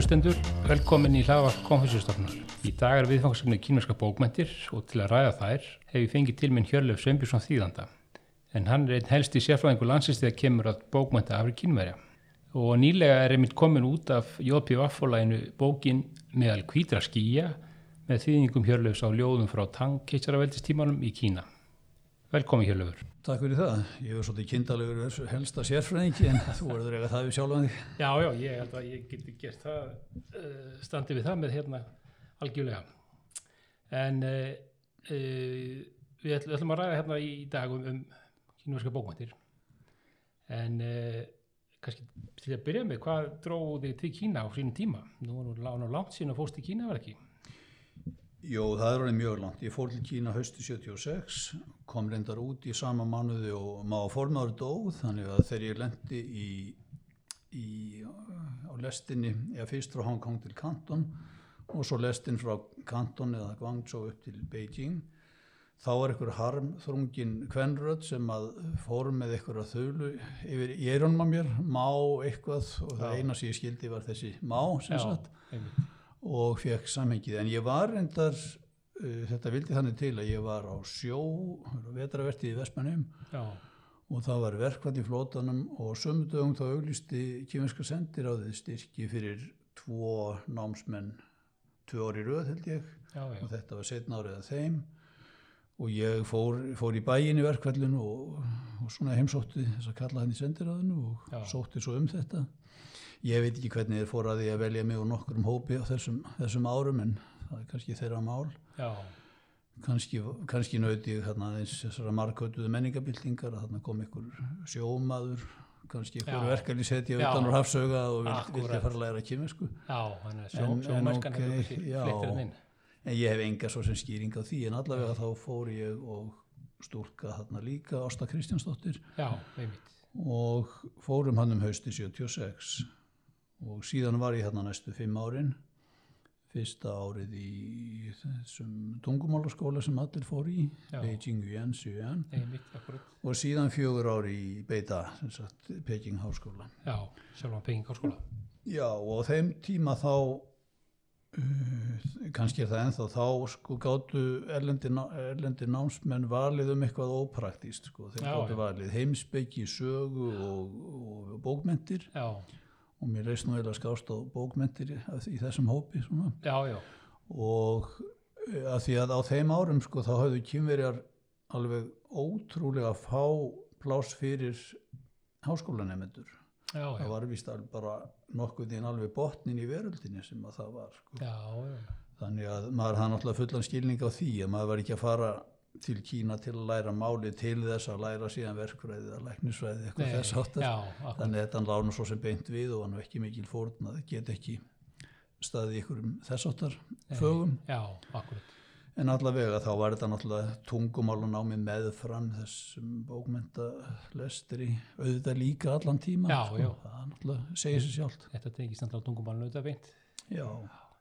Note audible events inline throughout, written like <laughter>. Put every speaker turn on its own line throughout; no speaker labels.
hlustendur, velkomin í hlaðvarp konfessjustofnar. Í dag er viðfangsefni kínverska bókmæntir og til að ræða þær hef ég fengið til minn Hjörleif Sveinbjörnsson þýðanda. En hann er einn helsti sérfræðingur landsins þegar kemur að bókmænta afri kínverja. Og nýlega er einmitt komin út af J.P. Vaffolæginu bókin meðal kvítra skýja með þýðingum Hjörleifs á ljóðum frá tangkeisaraveldistímanum í Kína. Velkomin Hjörleifur.
Takk fyrir það. Ég er svolítið þessu helsta sérfræðingi en þú verður eiga það við sjálfan þig.
Já, já, ég held að ég geti gert það, uh, standi við það með hérna algjörlega. En uh, uh, við ætlum, að ræða hérna í dag um, um kínverska bókmæntir. En kannski til að byrja með, hvað dróði til Kína á sínum tíma? Nú er nú langt sín og fóst í Kína, var ekki?
Jó, það er alveg mjög langt. Ég fór til Kína haustu 76, kom reyndar út í sama mánuði og maður formadur dóð, þannig að þegar ég lendi í, í, á lestinni, eða fyrst frá Hong Kong til Kanton og svo lestin frá Kanton eða Guangzhou upp til Beijing, þá var einhver harmþrungin kvenrödd sem að fórum með einhverja þölu yfir í eironum að mér, má eitthvað og það Já. eina sem ég skildi var þessi má sem Já, sagt. Einmitt og fekk samhengið. En ég var endar uh, þetta vildi þannig til að ég var á sjó vetravertið í Vestmannum og það var verkvært í flótanum og sömudögum þá auglisti kymíska sendir á því styrki fyrir tvo námsmenn tvö orði rauð held ég. Já, já. og þetta var setna árið að þeim. Og ég fór, fór í bæin í verkvællinu og, og svona heimsótti þess að kalla hann í sendiráðinu og já. sótti svo um þetta ég veit ekki hvernig þið fór að því að velja mig úr nokkrum hópi á þessum, þessum árum en það er kannski þeirra mál. Já. kannski, kannski nöyti hérna aðeins þessara markautuðu menningabildingar að þarna kom ykkur sjómaður kannski ykkur verkefni setja utan úr hafsauga og vildi fara að læra kymesku
Já, þannig að sjó, sjómæskan hefur fleittir en inn.
En ég hef enga svo sem skýring á því en allavega þá fór ég og stúlka þarna líka Ásta Kristjánsdóttir.
Já,
og fórum hann um hausti 76 og síðan var ég hérna næstu fimm árin. Fyrsta árið í þessum tungumálaskóla sem allir fór í Já. Beijing Yuan Yuan og síðan fjögur ári í Beita sagt, Peking Háskóla.
Já, sjálf á Peking Háskóla.
Já, og á þeim tíma þá uh, kannski er það enþá þá sko gáttu erlendir, erlendir námsmenn valið um eitthvað ópraktíst sko, þeir gáttu valið heimsbyggi, sögu og, og bókmentir
Já
og mér reist nú eða skást á bókmentir í þessum hópi
já, já.
og eh, að því að á þeim árum sko þá hafðu kynverjar alveg ótrúlega fá plás fyrir háskólanemendur það var vist bara nokkuð í alveg botnin í veröldinni sem að það var sko. þannig að maður hafði náttúrulega fullan skilning á því að maður var ekki að fara til Kína til að læra máli til þess að læra síðan verkfræði eða læknisfræði eitthvað þess áttar þannig að þetta lána svo sem beint við og hann var ekki mikil fórn að get ekki staðið ykkur um þess áttar fögum.
já,
en allavega þá var þetta náttúrulega tungumálun á mig meðfram þessum bókmyndalestri auðvitað líka allan tíma
já,
sko. það náttúrulega segir sér sjálf
Þetta tekist náttúrulega tungumálun auðvitað beint.
Já.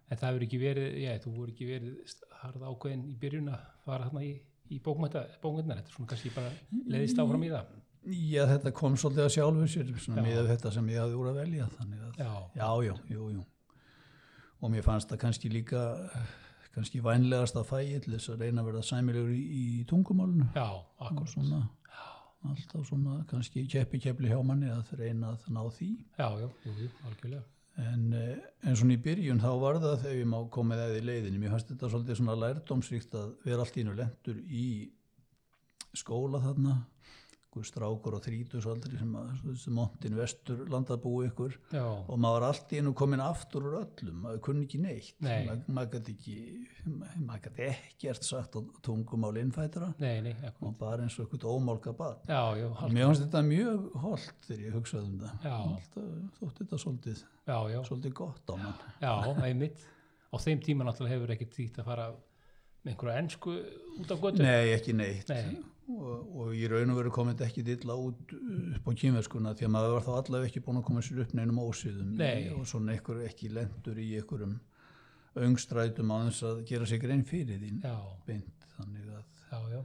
En það verður ekki verið, já, þú voru ekki verið harða ákveðin í byrjun að fara hérna í í bókmyndunar, þetta er svona kannski bara leiðist áfram í það.
Já, þetta kom svolítið að sjálfur sér með þetta sem ég hafði úr að velja þannig að,
já,
já, já, jú, jú. Og mér fannst það kannski líka kannski vænlegast að fæði til þess að reyna að verða sæmilegur í, í tungumálunu
Já, akkur
svona alltaf svona kannski keppi keppli hjá manni að reyna að ná því.
Já, já, jú, jú, algjörlega
En, eh, en svona í byrjun þá var það þegar ég má komið eða í leiðinni, mér fannst þetta svolítið svona lærdómsríkt að vera allt ín og lendur í skóla þarna strákur og þrítusaldri sem, sem montin vestur landað búið ykkur
Já.
og maður var allt í enu komin aftur úr öllum, maður kunni ekki neitt.
Nei.
maður mað gæti ekki maður gæti ekkert sagt á tungumál innfættra
nei,
og bara eins og eitthvað ómálka bad
Já,
mér finnst þetta mjög holdt þegar ég hugsaði um það. Þótt þetta svolítið, svolítið gott á mann.
Já, einmitt. Á þeim tíma náttúrulega hefur ekki tíkt að fara með einhverja ennsku út af götu?
Nei, ekki neitt.
Nei.
Og, og í raun og veru komið ekki dilla út upp á kýmverskuna því að maður var þá allaveg ekki búin að koma sér upp neinum ósýðum
Nei.
og svona einhver ekki lendur í einhverjum öngstrætum á þess að gera sig grein fyrir þín beint þannig að
já, já.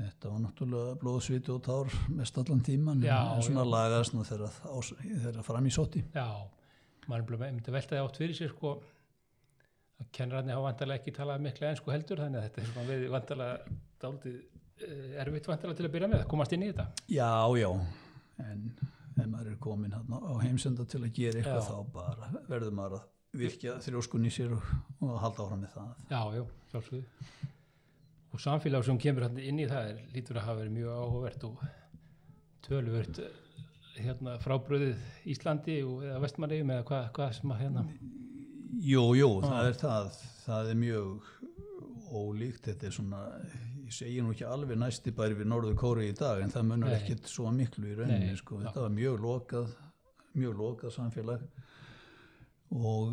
þetta var náttúrulega blóðsviti og tár mest allan tíman
já,
en svona lagast þegar fram í soti
Já, maður er myndi að velta það átt fyrir sér sko kennararni hafa vantarlega ekki talað miklu ennsku heldur þannig að þetta er svona við vantarlega dálítið eh, erfitt vantarlega til að byrja með að komast inn í þetta
Já, já, en ef maður er komin á heimsenda til að gera eitthvað
Já.
þá bara verður maður að virkja þrjóskun í sér og, og halda áfram með það.
Já, já, sjálfsögðu og samfélag sem kemur hann inn í það er, lítur að hafa verið mjög áhugavert og töluvert eh, hérna frábröðið Íslandi og, eða Vestmannegjum eða hvað, hvað sem að hérna
Jú, jú, það er það, það er mjög ólíkt, þetta er svona, ég segi nú ekki alveg næsti bæri við Norður Kóri í dag en það munar ekkert svo miklu í rauninni, sko, þetta var mjög lokað, mjög lokað samfélag og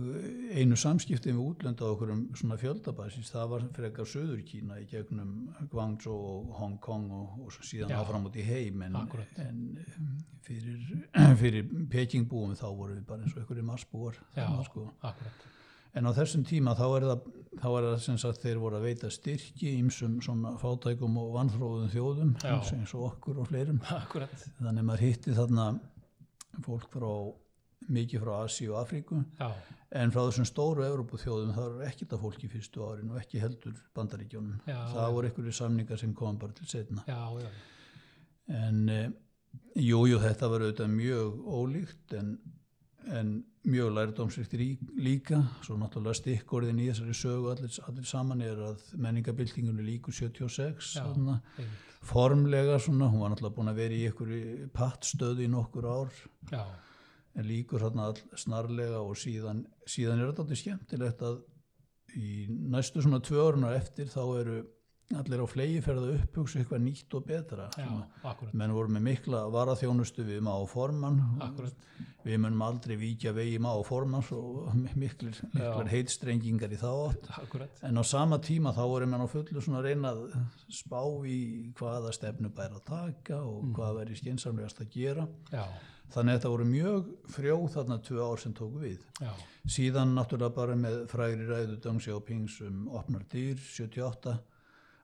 einu samskipti við útlönd á okkur um svona fjöldabæsins, það var frekar Suður Kína í gegnum Guangzhou og Hong Kong og, og síðan áfram út í heim en, en um, fyrir, <clears throat> fyrir Pekingbúum þá vorum við bara eins og einhverju marsbúar
Já,
sko. En á þessum tíma þá er það, þá er það sem sagt þeir voru að veita styrki ímsum svona fátækum og vanþróðum þjóðum eins og okkur og fleirum.
Akkurat,
Þannig maður hitti þarna fólk frá mikið frá Asi og Afríku
já,
en frá þessum stóru Evrópu þjóðum það eru ekkert af fólki fyrstu árin og ekki heldur bandaríkjónum. Það voru einhverju samningar sem kom bara til setna.
já,
En e, jú, jú, þetta var auðvitað mjög ólíkt en, en mjög lærdómsrikt líka, svo náttúrulega stikkorðin í þessari sögu allir, allir saman er að menningabildingunni líku 76
Já.
svona, formlega svona, hún var náttúrulega búin að vera í einhverju pattstöðu í nokkur ár.
Já,
en líkur þarna all snarlega og síðan, síðan er þetta alltaf skemmtilegt að í næstu svona tvö orðunar eftir þá eru allir á flegi ferða upphugsa eitthvað nýtt og betra.
Já,
menn voru með mikla varaþjónustu við má formann.
Akkurat,
við munum aldrei víkja vegi má formann og miklir, miklar
Já.
heitstrengingar í þá átt.
Akkurat.
En á sama tíma þá voru menn á fullu svona að reyna að spá í hvaða stefnu bæri að taka og
Mm.
hvað væri skinsamlegast að gera.
Já,
þannig að þetta voru mjög frjóð þarna tvö ár sem tóku við.
Já,
síðan náttúrulega bara með frægri ræðu Deng Xiaopings um opnar dýr 78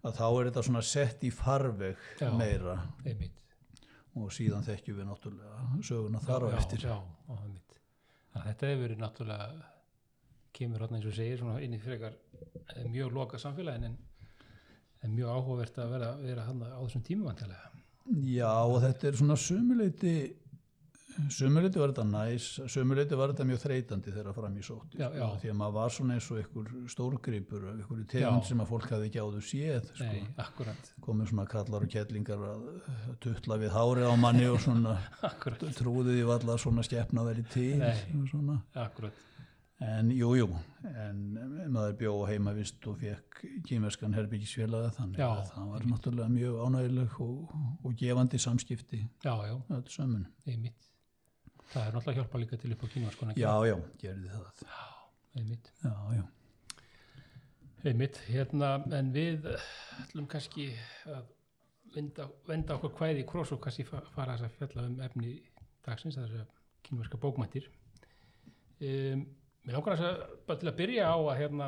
að þá er þetta svona sett í farveg
Já.
meira.
einmitt.
Og síðan þekkjum við náttúrulega söguna þar á eftir.
Já, einmitt. Þetta hefur verið náttúrulega kemur hann eins og segir inn í frekar eh, mjög loka samfélagin en, en mjög áhugavert að vera, vera á þessum tímum vantilega
Já og þetta er svona sumuleiti sumuleiti var þetta næs sumuleiti var þetta mjög þreytandi þegar fram í sótti
Já,
sko,
já.
því að maður var svona eins og einhver stórgripur einhver tegund sem að fólk hafði ekki áður séð sko.
Nei, akkurat,
komið svona kallar og kettlingar að að tuttla við hárið á manni og svona <laughs>
akkurat,
trúði því valla svona skeppna verið til svona. en jú, jú en maður bjó heima vist og fekk kýmerskan herbyggisfélaga þannig
Já,
að það var náttúrulega mjög ánægileg og, og gefandi samskipti
Já, já,
öll sömun.
einmitt Það er náttúrulega hjálpa líka til upp á kínvarskona
Já, já, gerði það.
Einmitt,
Já, já.
einmitt, hérna en við eh, ætlum kannski að venda, venda okkur kvæði í kross og kannski fa- fara þess að fjalla um efni dagsins, þess að kínverska bókmæntir um, Mér langar þess að bara til að byrja á að hérna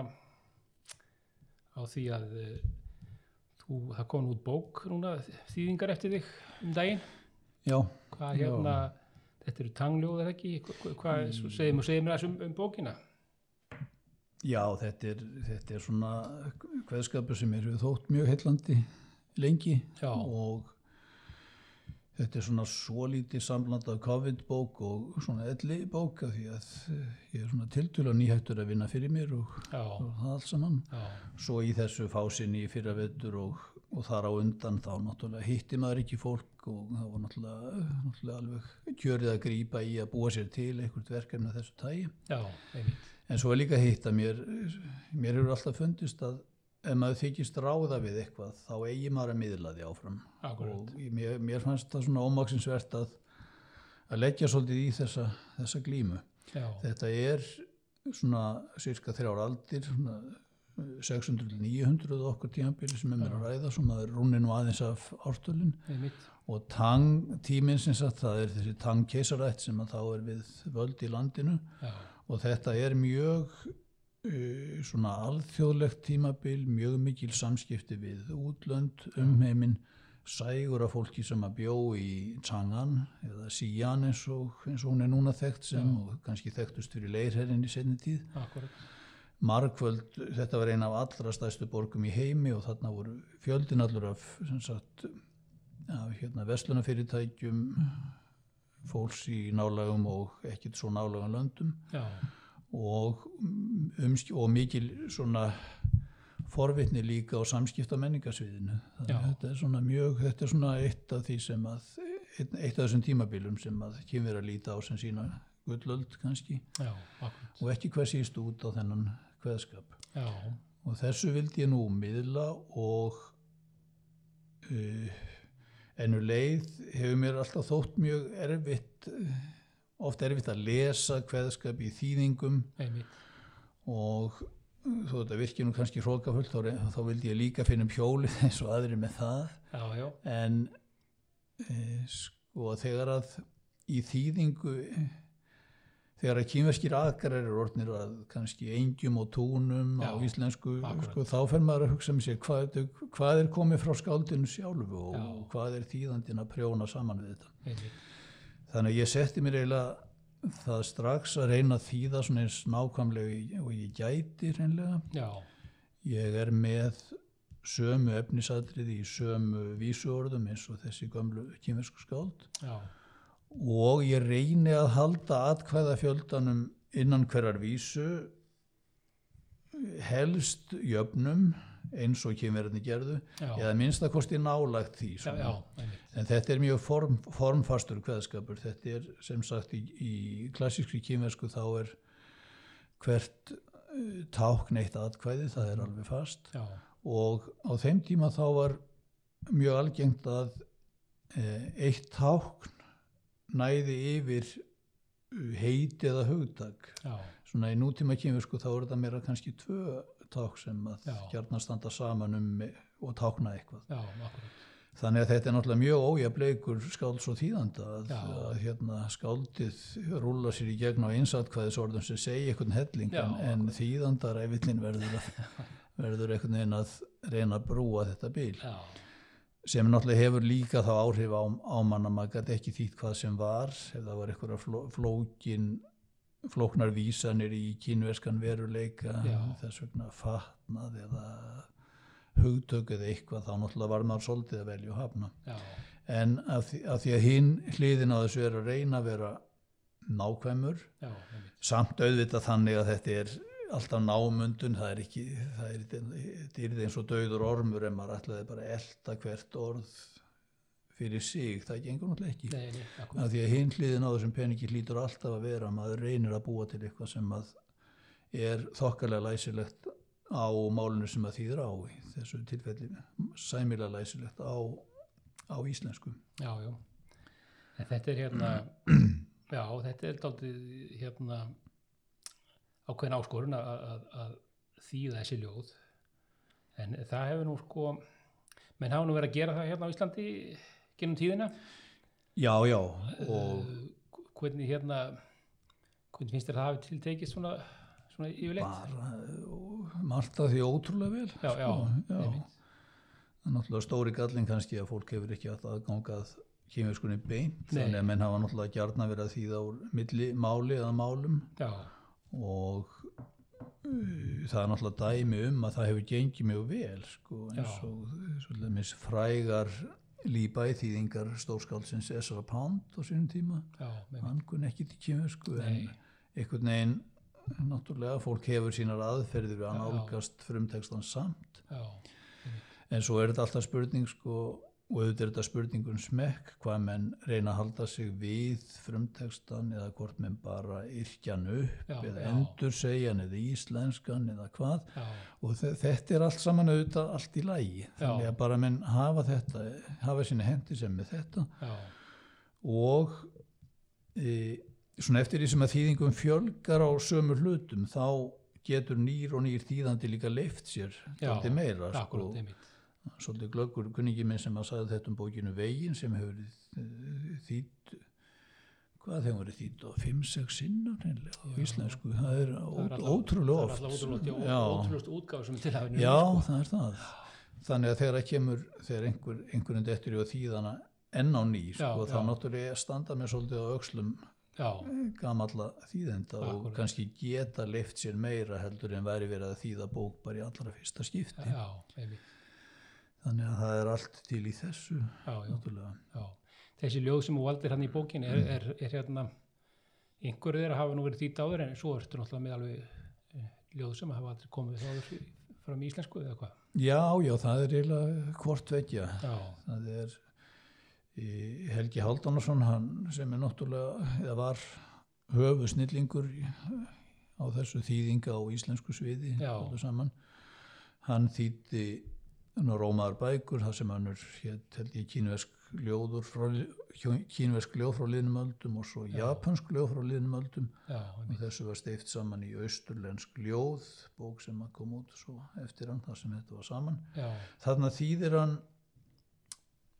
á því að uh, þú, það kom út bók núna, þýðingar eftir þig um daginn
Já,
hvað
Já.
Þetta eru tangljóð eða ekki, Hva- hvað, mm. segir, mér þess um, bókina
já þetta, er, þetta er svona kveðskapur sem eru þótt mjög heillandi lengi
Já.
og þetta er svona svolítið samland af COVID-bók og svona elli bók af því að ég er svona tiltölu nýhættur að vinna fyrir mér og, og það allt saman.
já,
Svo í þessu fásinni í fyrra vettur og, og þar á undan þá náttúrulega hitti maður ekki fólk og það var náttúrulega, náttúrulega alveg kjörið að grípa í að búa sér til einhvert verkefni af þessu tægi.
já,
En svo er líka hitt að mér, mér hefur alltaf fundist að ef maður þykist ráða við eitthvað þá eigi maður að miðla því áfram.
Akkúrat.
Og mér, mér fannst það svona ómaksinsvert að, að leggja svolítið í þessa, þessa glímu.
Já,
Þetta er svona cirka þrjár aldir, svona 600-900 okkur tímabili sem er mér að ræða, svo maður rúnir nú aðeins af ártölinn
einmitt.
Og tang tíminn sem sagt, það er þessi tang keisarætt sem að þá er við völd í landinu.
Já,
og þetta er mjög uh, svona alþjóðlegt tímabil, mjög mikil samskipti við útlönd, umheiminn sægur af fólki sem að bjó í Changan eða Sian eins og, eins og hún er núna þekkt sem og kannski þekktust fyrir leirherrin í setni tíð.
akkurat,
Markvöld, þetta var eina af allra stærstu borgum í heimi og þarna voru fjöldin allur af, sagt, af hérna, verslunafyrirtækjum, fólks í nálagum og ekkert svo nálagum löndum. Og, umsk og mikil svona forvitni líka á samskipta að þetta er svona mjög, þetta er svona eitt af því sem að, eitt, eitt af þessum tímabilum sem að kemur að líta á sem sína gullöld kannski.
Já,
og ekki hvað síst út á þennan kveðskap.
já,
Og þessu vildi ég nú miðla og uh, ennur leið hefur mér alltaf þótt mjög erfitt, uh, oft erfitt að lesa kveðskap í þýðingum.
Einmitt,
og uh, þó þetta virkir nú kannski hrókafullt þá, þá vildi ég líka finna um hjólið <laughs> eins og aðri með það.
Já, já,
en uh, sko þegar að í þýðingu þegar að kýmverskir aðgarar eru orðnir að kannski engjum og túnum á
Já,
íslensku
akkurat.
sko, þá fer maður að hugsa með sér hvað, hvað er komið frá skáldinu sjálfu og
Já.
hvað er þýðandinn að prjóna saman við þetta?
Einmitt,
þannig að ég setti mér eiginlega það strax að reyna að þýða svona eins nákvæmlega og ég gæti reynlega
já,
ég er með sömu efnisadriði í sömu vísuorðum eins og þessi gömlu kýmversku skáld.
Já,
og ég reyni að halda atkvæða fjöldanum innan hverjar vísu helst jöfnum eins og kynverðinni gerðu
Já.
eða minnsta kosti nálægt því
já, já,
en þetta er mjög form, formfastur kveðskapur. Þetta er sem sagt í, í klassískri kynversku þá er hvert uh, tákn eitt atkvæði, það er alveg fast. Og á þeim tíma þá var mjög algengt að eh, eitt tákn næði yfir uh, heiti eða hugtak.
Já,
svona í nútíma kynversku þá er þetta meira kannski tvö ták sem að gjarnan standa saman um og tákna eitthvað.
Já,
þannig að þetta er náttúrulega mjög ójafleikur skálds og þýðanda að, að hérna, skáldið rúla sér í gegn á einsatkvæðisorðum sem segja einhvern helling en, en þýðandaræfillin verður, að, <laughs> verður einhvern veginn að reyna að brúa þetta bíl
já,
sem náttúrulega hefur líka þá áhrif á, á mann að maður gæti ekki þýtt hvað sem var ef það var einhverja fló, flókin flóknar vísanir í kínverskan veruleika
Já.
þess vegna fatnað eða hugtök eða eitthvað þá náttúrulega var maður svolítið að velja og hafna.
Já,
en að að, því að hinn hliðin á þessu er að reyna að vera nákvæmur
já,
samt auðvitað þannig að þetta er alltaf námundun, það er ekki það er, þetta er eins og döður ormur en maður ætlaði bara að elta hvert orð fyrir sig, það gengur náttúrulega ekki.
Nei, nei,
að því að hinn hliðin á þessum peningi hlýtur alltaf að vera að maður reynir að búa til eitthvað sem að er þokkalega læsilegt á málinu sem að þýður á í þessu tilfelli. Sæmilega læsilegt á, á íslensku.
Já, já, en þetta er hérna, <clears throat> já, þetta er daldið hérna ákveðin áskorun að, að, að þýða þessi ljóð, en það hefur nú sko, menn hafa nú verið að gera það hérna á Íslandi gennum tíðina,
Já, já, og
uh, hvernig hérna, hvernig finnst þér það hafi tiltekist svona, svona yfirleitt?
bara og margt að því ótrúlega vel
Já, já,
já.
einmitt.
það er náttúrulega stóri gallin kannski að fólk hefur ekki haft aðgangað kýmverskunni beint
Nei.
þannig að menn hafa náttúrulega verið að þýða úr milli máli eða málum
Já,
og uh, það er náttúrulega dæmi um að það hefur gengið mjög vel sko, eins og svolítið frægar líbæ þýðingar stórskáldsins Ezra Pound á sínum tíma.
Já,
hann kunni ekki til kýmversku en
Nei.
einhvern veginn náttúrulega fólk hefur sínar aðferðir að nálgast frumtekstan samt.
Já,
en svo er þetta alltaf spurning sko, og auðvitað er þetta spurningun smekk hvað menn reyna að halda sig við frumtekstan eða hvort menn bara yrkjan upp
Já,
eða
já.
endur segjan eða íslenskan eða hvað.
Já,
og þe- þetta er allt saman auðvitað allt í lægi þannig að bara menn hafa þetta hafa sína hendi sem með þetta. Og e, svona eftir því sem að þýðingum fjölgar á sömu hlutum þá getur nýr og nýr þýðandi líka leift sér dálítið meira sko.
Akkurat,
svolítið glöggur kunningi minn sem að sagði þetta um bókinu Vegin sem hefur verið þýtt hvað þeim verið þýtt á 5-6 sinnar á íslensku. Það er
Það er
ótrúlega
það er
oft.
ótrúlega,
já,
útgáð sem til hafinu
já það er það. Þannig að þegar það kemur þegar einhver, einhverjum dettur í að þýðana enn á ný sko,
Já,
þá
já.
náttúrulega standa mér svolítið á öxlum
já,
gamalla þýðenda og
Akkúrat.
kannski geta leift sér meira heldur en væri verið að þýða bók bara í allra fyrsta skipti.
Já, einmitt,
þannig að það er allt til í þessu
já, já, já. Þessi ljóð sem þú valdir hann í bókin er, er, er hérna, einhverju þeirra hafa nú verið þýtt áður en svo ertu náttúrulega með alveg eh, ljóð sem hafa aldrei komið áður fram í íslensku eða hvað.
Já, já, það er eiginlega hvort vekja það er Helgi Halldónarsson hann sem er náttúrulega eða var höfu snillingur á þessu þýðinga á íslensku sviði hann þýtti rómaðar bækur það sem hann er hétt held ég kínvesk ljóður frá, kínvesk ljóð frá liðnum öldum og svo japansk ljóð frá liðnum öldum.
Já,
og þessu var steift saman í austurlensk ljóð bók sem að kom út eftir hann þar sem þetta var saman.
Já,
þarna þýðir hann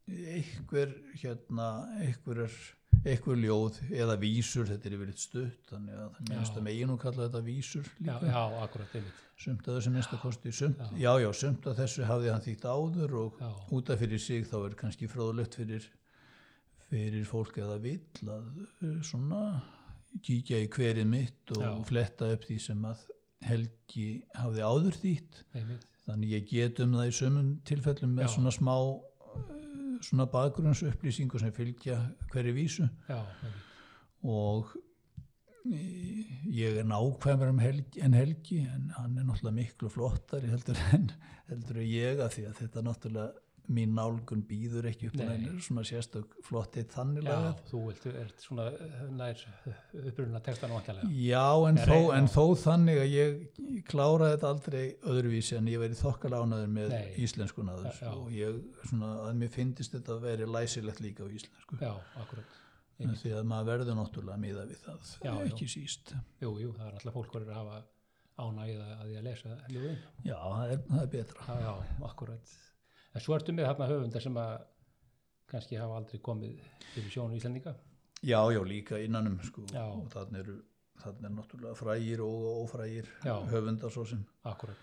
einhver hérna einhver, er, einhver ljóð eða vísur, þetta er yfirleitt stutt þannig að það minnst
Já.
að megin og kalla þetta vísur
já,
líka
já, akkurat, einmitt,
sumt að þessu minnst að kosti sumt,
Já.
já. já sumt að þessu hafði hann þýtt áður og
já,
út af fyrir sig þá er kannski fróðlegt fyrir fyrir fólk eða vill að uh, svona kíkja í hverið mitt og
Já.
fletta upp því sem að Helgi hafði áður þýtt þannig ég get um það í sömum tilfellum með
Já.
svona smá svona bakgrunnsupplýsingu sem fylgja hverju vísu.
Já,
og eh, ég er nákvæmur um helgi, en Helgi en hann er náttúrulega miklu flottari heldur en heldur ég að því að þetta náttúrulega mín nálgun býður ekki upp á
Nei.
henni svona sérstök flottið þannig
já, þú vilt, ert svona eh, nær upprunna textan vantilega.
Já, en, þó, en þó þannig að ég kláraði þetta aldrei öðruvísi en ég verið þokkalánaður með
Nei.
íslenskunaður
Já, já.
og ég svona að mér finnist þetta að veri læsilegt líka á íslensku
Já, akkurat,
því að maður verður náttúrulega miða við það
Já,
ekki síst
jú, jú, það er alltaf fólk verður að hafa ánægið að því að lesa.
Já, það er, það er betra
Já, já, akkurat. En svo ertu með þarna höfundar sem að kannski hafa aldrei komið fyrir sjónu Íslandinga.
Já, já, líka innanum sko. Og þannig eru þannig er náttúrulega frægir og ófrægir
Já.
höfundar svo sem
Akkurat.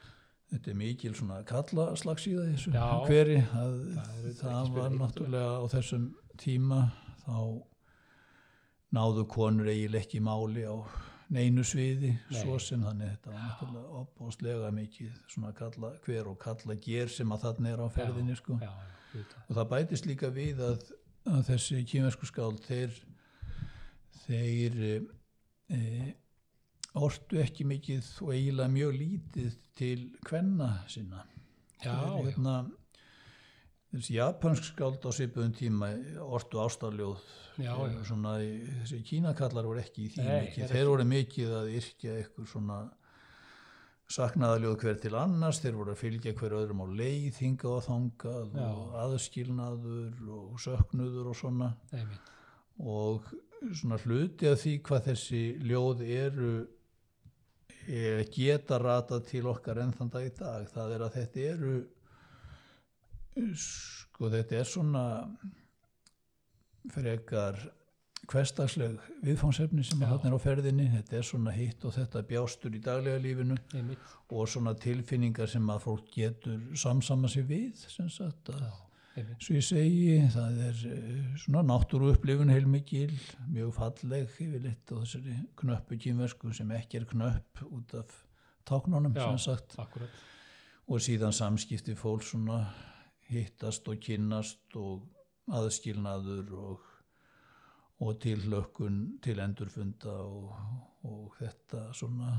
þetta er mikil svona kalla slagsíða í þessu
Já.
hveri það,
Það
það var náttúrulega á þessum tíma þá náðu konur eiginlega ekki máli á neinu sviði
Nei.
svo sem þannig þetta var náttúrulega opbóðslega mikið svona kalla hver og kalla ger sem að þarna er á ferðinni sko.
Já, já,
og það bætist líka við að, að þessi kýmversku skáld þeir þeir e, ortu ekki mikið og eiginlega mjög lítið til kvenna sinna.
Já,
Þeir,
já,
hérna, þessi japansk skáld á svipuðum tíma ortu svona, í- þessi kínakallar voru ekki í því
Nei,
mikið,
þeir
voru mikið að yrkja eitthvað svona saknaðaljóð hver til annars, þeir voru að fylgja hver öðrum á leið, hingað og þangað
Já.
og aðskilnaður og söknuður og svona
einmitt.
og svona hluti af því hvað þessi ljóð eru er, geta ratað til okkar enn þann dag í dag það er að þetta eru sko þetta er svona frekar hverstagsleg viðfangsefni sem þarna er á ferðinni þetta er svona hitt og þetta bjástur í daglega lífinu
Einmitt.
og svona tilfinningar sem að fólk getur samsama sig við sem sagt. Svo ég segi, það er eh, svona náttúru upplifun heilmikil, mjög falleg yfirleitt og þessari knöppu kýmversku sem ekki er knöpp út af táknunum
Já.
og síðan samskipti fólk svona hittast og kynnast og aðskilnaður og, og tilhlökkun til endurfunda og, og þetta svona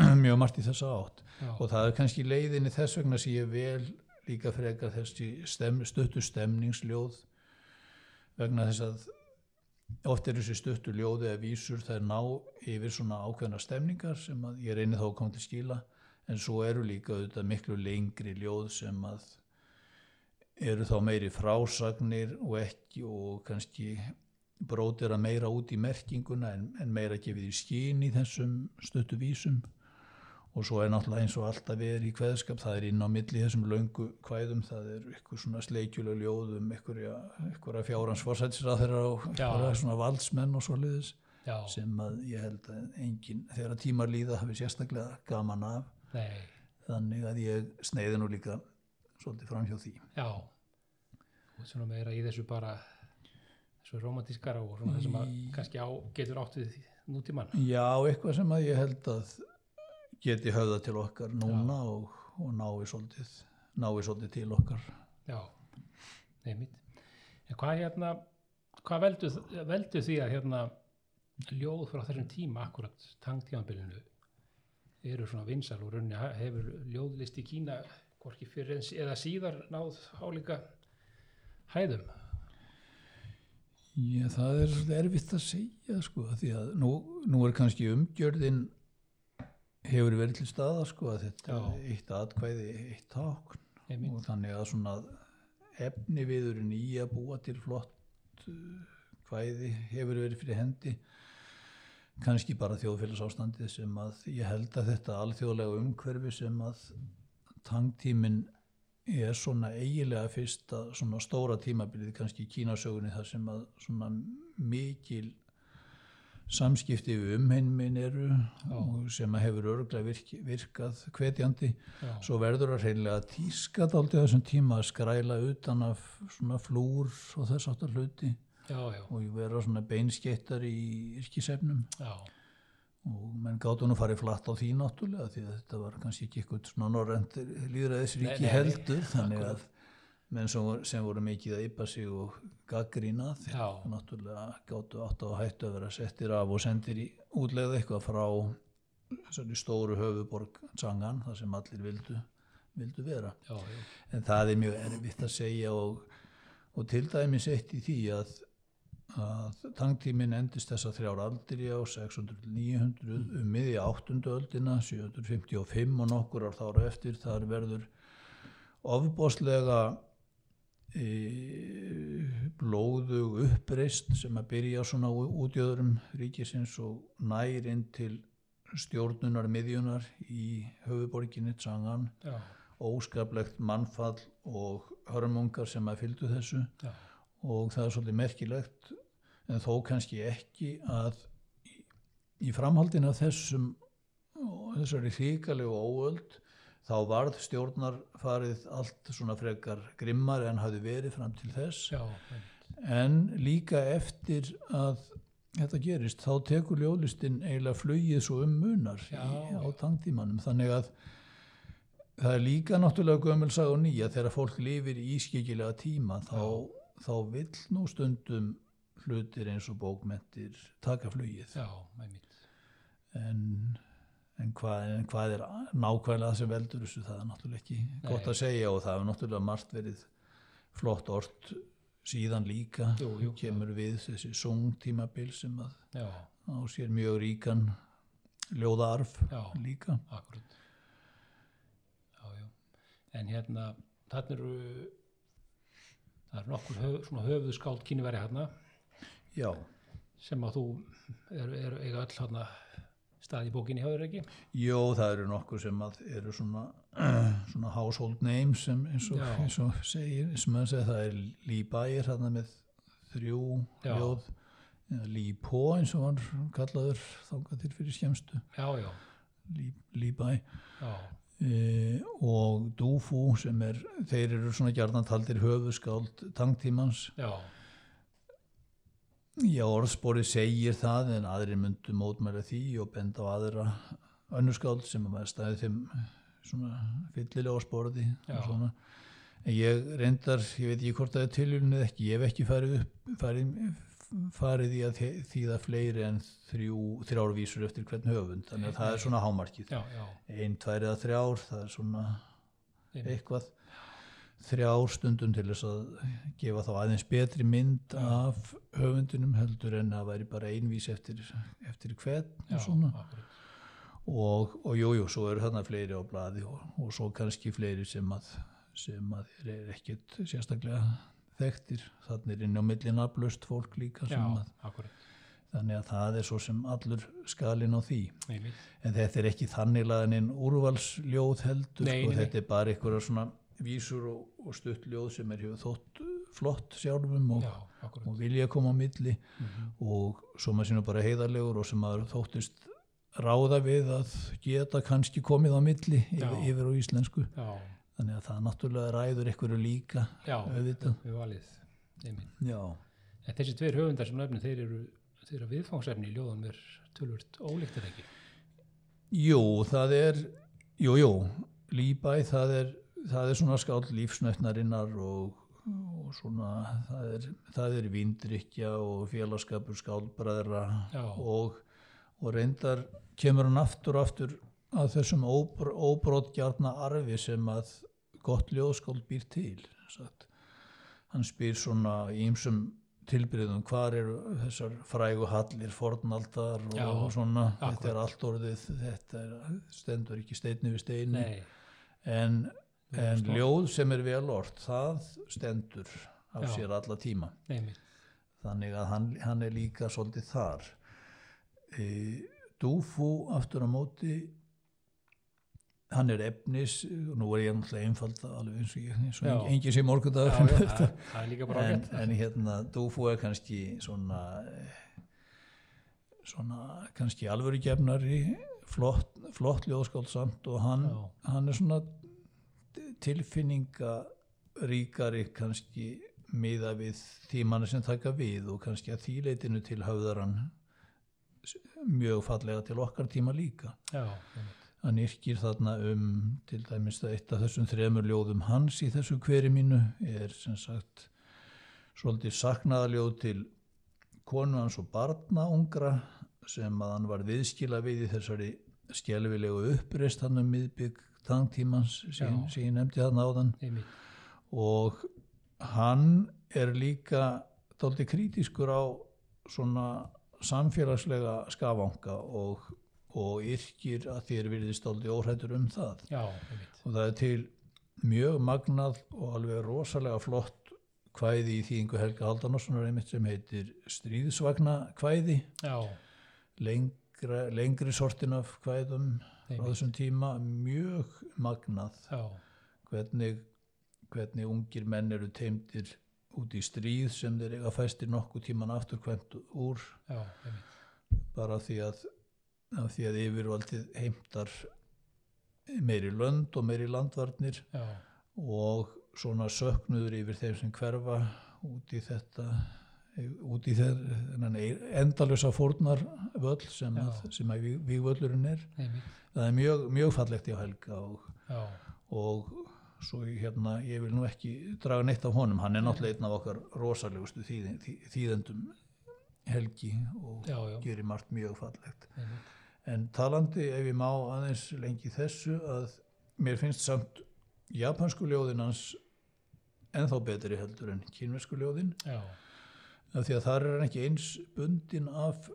<clears throat> mjög margt í þessa átt.
Já,
og það er kannski leiðinni þess vegna sem ég vel líka frekar þessi stem, stuttu stemningsljóð vegna þess að oft er þessi stuttu ljóði eða vísur þær ná yfir svona ákveðna stemningar sem að ég reyni þá að koma til skila en svo eru líka auðvitað miklu lengri ljóð sem að eru þá meiri frásagnir og ekki og kannski brótir að meira út í merkinguna en, en meira gefið í skín í þessum stuttu vísum. Og svo er náttúrulega eins og alltaf er í kveðskap, það er inn á milli þessum löngu kvæðum, það er eitthvað svona sleikjuleg ljóðum, eitthvað fjárans fórsættisrað þeirra svona valdsmenn og svo liðis
já,
sem að ég held að enginn þegar að tímar líða hafi sérstaklega gaman af.
Nei,
þannig að ég sneiði nú líka svolítið fram hjá því.
Já, og svona meira í þessu bara þessu romantískara og svona þessum að kannski á getur átt við nútímann.
Já, eitthvað sem að ég held að geti höfða til okkar núna og, og nái svolítið, nái svolítið til okkar.
Já, nefnit. En hvað hérna, hvað veldu, veldu því að hérna ljóð frá þessum tíma, akkurat tangtímanbylunu, eru svona vinsal og runni hefur ljóðlist í Kína hvorki fyrir eins eða síðar náð álíka hæðum.
Já, það er erfitt að segja sko, því að nú, nú er kannski umgjörðin hefur verið til staða sko að þetta
Já.
eitt atkvæði, eitt tákn
Einmitt.
og þannig að svona efni viðurinn í að búa til flott uh, kvæði hefur verið fyrir hendi kannski bara þjóðfélagsástandið sem að ég held að þetta alþjóðlega umhverfi sem að tangtíminn er svona eigilega fyrsta svona stóra tímabilið kannski í kínasögunni þar sem að svona mikil samskipti við umheiminn eru og sem að hefur örglega virk, virkað hvetjandi.
Já,
svo verður það hreinlega tískat aldrei þessum tíma að skræla utan af svona flúr og þess áttar hluti
já, já,
og vera svona beinskettar í yrkisefnum.
Já,
og menn gáttu nú farið flatt á því náttúrulega því að þetta var kannski ekki eitthvað svona norrænt
Nei,
líðræðisríki heldur. Þannig að menn sem voru, sem voru mikið að ypa sig og gaggrína þeir
Já.
náttúrulega gáttu átt á að hættu að vera settir af og sendir í útlegð eitthvað frá stóru höfuborg Tsangan þar sem allir vildu, vildu vera.
Já, já,
en það er mjög erfitt að segja og, og til dæmis eitt í því að, að tangtíminn endist þessa þrjár aldir á 600-900 um miðja 8. öldina 755 og nokkur ár þára eftir þar verður ofbóðslega e, blóðug uppreist sem að byrja svona út í öðrum ríkisins og nær inn til stjórnunar miðjunar í höfuborginni Tsangan
já,
óskaplegt mannfall og hörmungar sem að fylgdu þessu.
Já,
og það er svolítið merkilegt en þó kannski ekki að í, í framhaldin af þessum þessari hríkalegu óöld þá varð stjórnarfarið allt svona frekar grimmar en hafði verið fram til þess.
Já,
en líka eftir að þetta gerist þá tekur ljóðlistin eiginlega flugið svo um munar í, á tangtímanum. Þannig að það er líka náttúrulega gömulsag og nýja þegar fólk lifir í ískikilega tíma þá, þá vill nú stundum hlutir eins og bókmentir taka flugið.
Já,
en, en, hvað, en hvað er nákvæmlega sem veldur þessu það er náttúrulega ekki gott
Nei.
að segja og það hefur náttúrulega margt verið flott orð síðan líka.
Jú, jú,
kemur við þessi sungtímabil sem að á sér mjög ríkan ljóðaarf
já,
líka.
Akkurat. Já, já. En hérna, þarna eru, það er nokkur höf, svona höfuðskáld kynveri hérna
já,
sem að þú eru er, eiga öll hérna stað í bókinni hjá þér ekki?
Jó, það eru nokkur sem eru svona, <clears throat> svona household names sem eins og, eins og segir, sem að segja það er Bayer hérna með þrjú
Já.
ljóð Po eins og hann kallaður þangað til fyrir Lee Bayer
já,
e, og Dufu sem er, þeir eru svona gjarnan taldir höfuskáld tangtímans.
Já,
Já, orðspori segir það en aðrir myndu mótmæla því og benda á aðra önnuskáld sem að staði þeim svona fyllilega
Já.
og svona. En ég reyndar, ég veit ekki hvort það er eða ekki, ég hef ekki farið upp, farið, farið í að þýða fleiri en þrjú, þrjár vísur eftir hvern höfund, þannig að það er svona hámarkið.
já, já,
Ein, tvær eða þrjár, það er svona eitthvað þrjár stundum til þess að gefa þá aðeins betri mynd af höfundunum heldur en að væri bara einvís eftir, eftir hvern og svona
akkurat.
og, og jú, svo eru þarna fleiri á blaði og, og svo kannski fleiri sem að sem að þeir eru ekkert sérstaklega þekktir, þannig er inn á milli nafnlaust fólk líka
Já,
sem að, þannig að það er svo sem allur skalinn á því
einmitt.
en þetta er ekki þannig laðin úrvalsljóð heldur
Nei,
sko,
nei, nei.
þetta er bara einhverja svona vísur og, og stutt ljóð sem er hefur þótt flott sjálfum og,
Já,
og vilja koma á milli
Mhm.
og svo maður sínum bara heiðarlegur og sem maður þóttist ráða við að geta kannski komið á milli yfir, yfir á íslensku
Já,
þannig að það náttúrulega ræður ykkur líka
já,
auðvitað.
við valið En þessi tveir höfundar sem nöfnum, þeir eru, þeir eru viðfangsefni í ljóðum er tölvört ólíktir ekki.
jú, það er jú, jú, líbæ það er, það er svona skáld lífsnötnarinnar og, og svona það er, það er vindrykja og félagskapur skáldbræðra
Já.
og, og reyndar kemur hann aftur aftur að þessum óbr, óbrótgjarna arfi sem að gott ljóðskáld býr til sagt. hann spyr svona í ýmsum tilbyrðum hvar eru þessar frægu hallir fornaldar og,
Já,
og svona
akkurat.
þetta er allt orðið þetta er, stendur ekki steinni við steini
Nei,
en, en ljóð sem er vel ort það stendur af
Já.
sér alla tíma
einmitt.
þannig að hann, hann er líka svolítið þar e, Dúfú aftur á móti hann er efnis nú er ég náttúrulega einfald alveg eins og ég eins og
Já.
engi, engi sem
bara
en, en hérna Dúfú er kannski svona svona kannski alvöru gefnari flott, flott ljóðskáld samt og hann, hann er svona tilfinningaríkari kannski miða við tímana sem taka við og kannski að þýleitinu til höfðar hann mjög fallega til okkar tíma líka.
Já,
hann yrkir þarna um til dæmis það eitt af þessum þremur ljóðum hans í þessu hveri mínu er sem sagt svolítið saknaðaljóð til konu hans og barna ungra sem að hann var viðskila við í þessari skjelvilegu uppreist hann um miðbygg tangtímans sem, ég nefndi þarna áðan.
Einmitt.
og hann er líka dálítið krítiskur á svona samfélagslega skafanga og, og yrkir að þér virðist dálítið óhrættur um það.
Já,
og það er til mjög magnað og alveg rosalega flott kvæði í þýðingu Helga Haldanossonar einmitt sem heitir Stríðsvagna kvæði
Já,
lengra, lengri sortin af kvæðum frá
einmitt.
þessum tíma mjög magnað.
Já,
hvernig, hvernig ungir menn eru teimdir út í stríð sem þeir eiga fæstir nokkuð tíman afturkvæmt úr.
Já,
bara því að, að því að yfirvaldið heimtar meiri lönd og meiri landvarnir
Já,
og svona söknuður yfir þeim sem hverfa út í þetta út í þennan endalösa fórnar völl sem, sem að vígvöllurinn er.
Einmitt.
það er mjög, mjög fallegt í Helga og og svo hérna, ég vil nú ekki draga neitt af honum, hann er náttúrulega einn af okkar rosalegustu þýðin, þý, þýðendum helgi og
já, já,
gerir margt mjög fallegt.
Einmitt.
en talandi ef ég má aðeins lengi þessu að mér finnst samt japansku ljóðin hans ennþá betri heldur en kínversku ljóðin.
Já,
því að það er ekki eins bundin af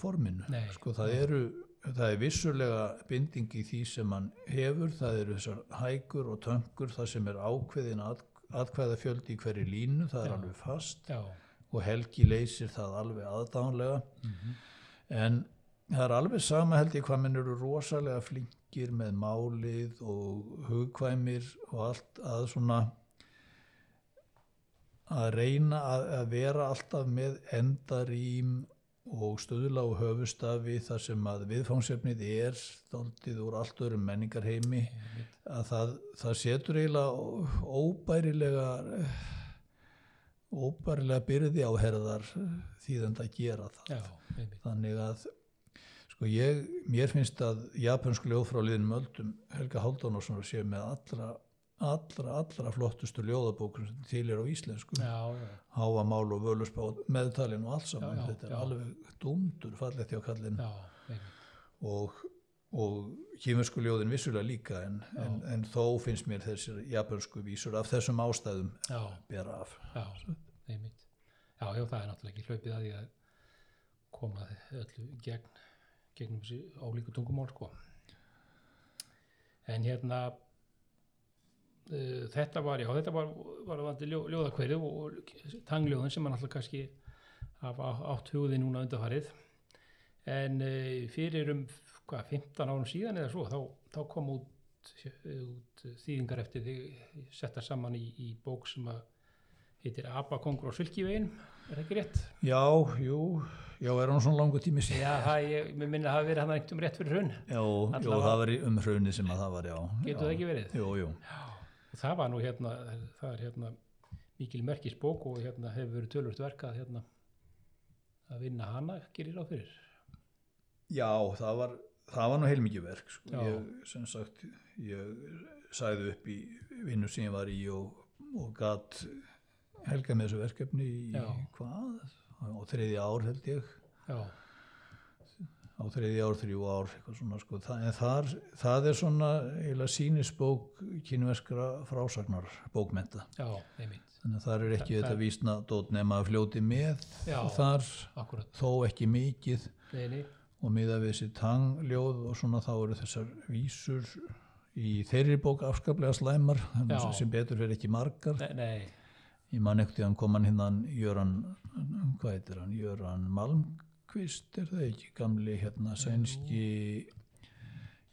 forminu
Nei.
sko það eru það er vissulega binding í því sem hann hefur, það eru þessar hækur og töngur, það sem er ákveðin að, atkvæða fjöldi í hverju línu það er
Já.
alveg fast
já,
og Helgi leysir það alveg aðdánlega
mhm.
en það er alveg sama held ég hvað menn eru rosalega flinkir með málið og hugkvæmir og allt að svona að reyna að, að vera alltaf með endarím og stöðla og höfustafi þar sem að viðfangsefnið er dálítið úr allt öðrum menningarheimi.
Einmitt.
að það, það setur eiginlega óbærilega óbærilega byrði á herðar þýðandi að gera það.
Já,
þannig að sko ég, mér finnst að japansku ljóð frá liðnum öldum Helga Halldónarsson sé með allra allra, allra flottustu ljóðabókur sem til er á íslensku.
Já, já,
háamál og völusbá meðtalin og allt saman.
Já, já,
þetta er
já.
alveg dúmdur fallegt hjá kallin og, og kýminsku ljóðin vissulega líka en, en, en þó finnst mér þessir japansku vísur af þessum ástæðum
Já,
bera af.
Já, einmitt. Já, það er náttúrulega ekki hlaupið að því að koma öllu gegn, gegnum þessi ólíku tungumál, sko. En hérna, þetta var, já, þetta var, var vandi ljó, ljóðakverið og tangljóðin sem man alltaf kannski hafa átt hugði núna undarfarið. En uh, fyrir um, hvað, 15 árum síðan eða svo, þá, þá kom út, út þýðingar eftir þig settar saman í, í bók sem að heitir Abakongur á Svilkivegin, er það ekki rétt?
Já, jú, já, er hann svona langu tími síðan
Já, það, ég, minna að það verið hann einhverjum rétt fyrir hrun.
Já, jú,
Allavega-
það var í- um hrunið sem að það var, já
Getur
já.
það ekki verið?
Jú, jú,
og það var nú hérna það er hérna mikil merkis bók og hérna hefur verið tölvört verkað hérna að vinna hana gerir á fyrir?
Já, það var, það var nú heilmikið verk sko. Ég, sem sagt ég sagði upp í vinnu sem ég var í og, og gat helga með þessu verkefni í
Já.
hvað? Á þriðja ár held ég.
Já,
á þriðja ár, þrjú ár svona sko. það, en þar, það er svona eiginlega sínisbók kynverskra frásagnar bókmenta
já,
þannig að þar er ekki
Það-
þetta vísna dót nema að fljóti með
Já.
þar
akkurat,
þó ekki mikið.
Neini
og miða við þessi tangljóð og svona þá eru þessar vísur í þeirri bók afskaplega slæmar sem betur fyrir ekki margar.
Nei, nei,
ég man ekkert hann kom hann hinnan Jöran, hvað heitir hann? Jöran Malmqvist er það ekki? Gamli hérna sænski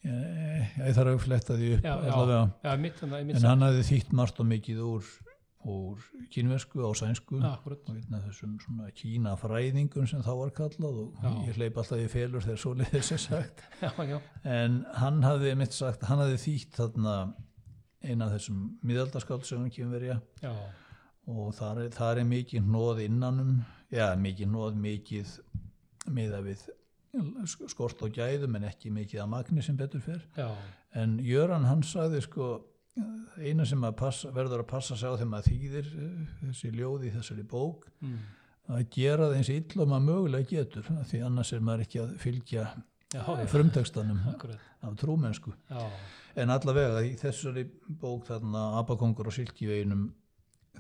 ég, ég þarf að fletta því upp
já, já,
allavega.
já, mitt, mitt
en hann hafði þýtt margt og mikið úr, úr kínversku á sænsku. Og einna þessum svona kínafræðingum sem þá var kallað og
Já.
ég hleyp alltaf í felur þegar svo leiðis er sagt. <laughs>
Já, já,
en hann hafði mitt sagt, hann hafði þýtt þarna eina af þessum miðaldaskáldsögum kynverja
já,
og þar er, þar er mikið hnóð innanum já, mikið hnóð, mikið miða við skort á gæðum en ekki mikið að magni sem betur fer.
Já,
en Jöran hann sagði sko eina sem að passa, verður að passa sig á þegar maður þýðir eh, þessi ljóð í þessari bók
mm,
að gera það eins illa og maður mögulega getur því annars er maður ekki að fylgja
já,
frumtekstanum af trúmennsku.
Já,
en allavega í þessari bók þarna Abakongur og Silkiveginum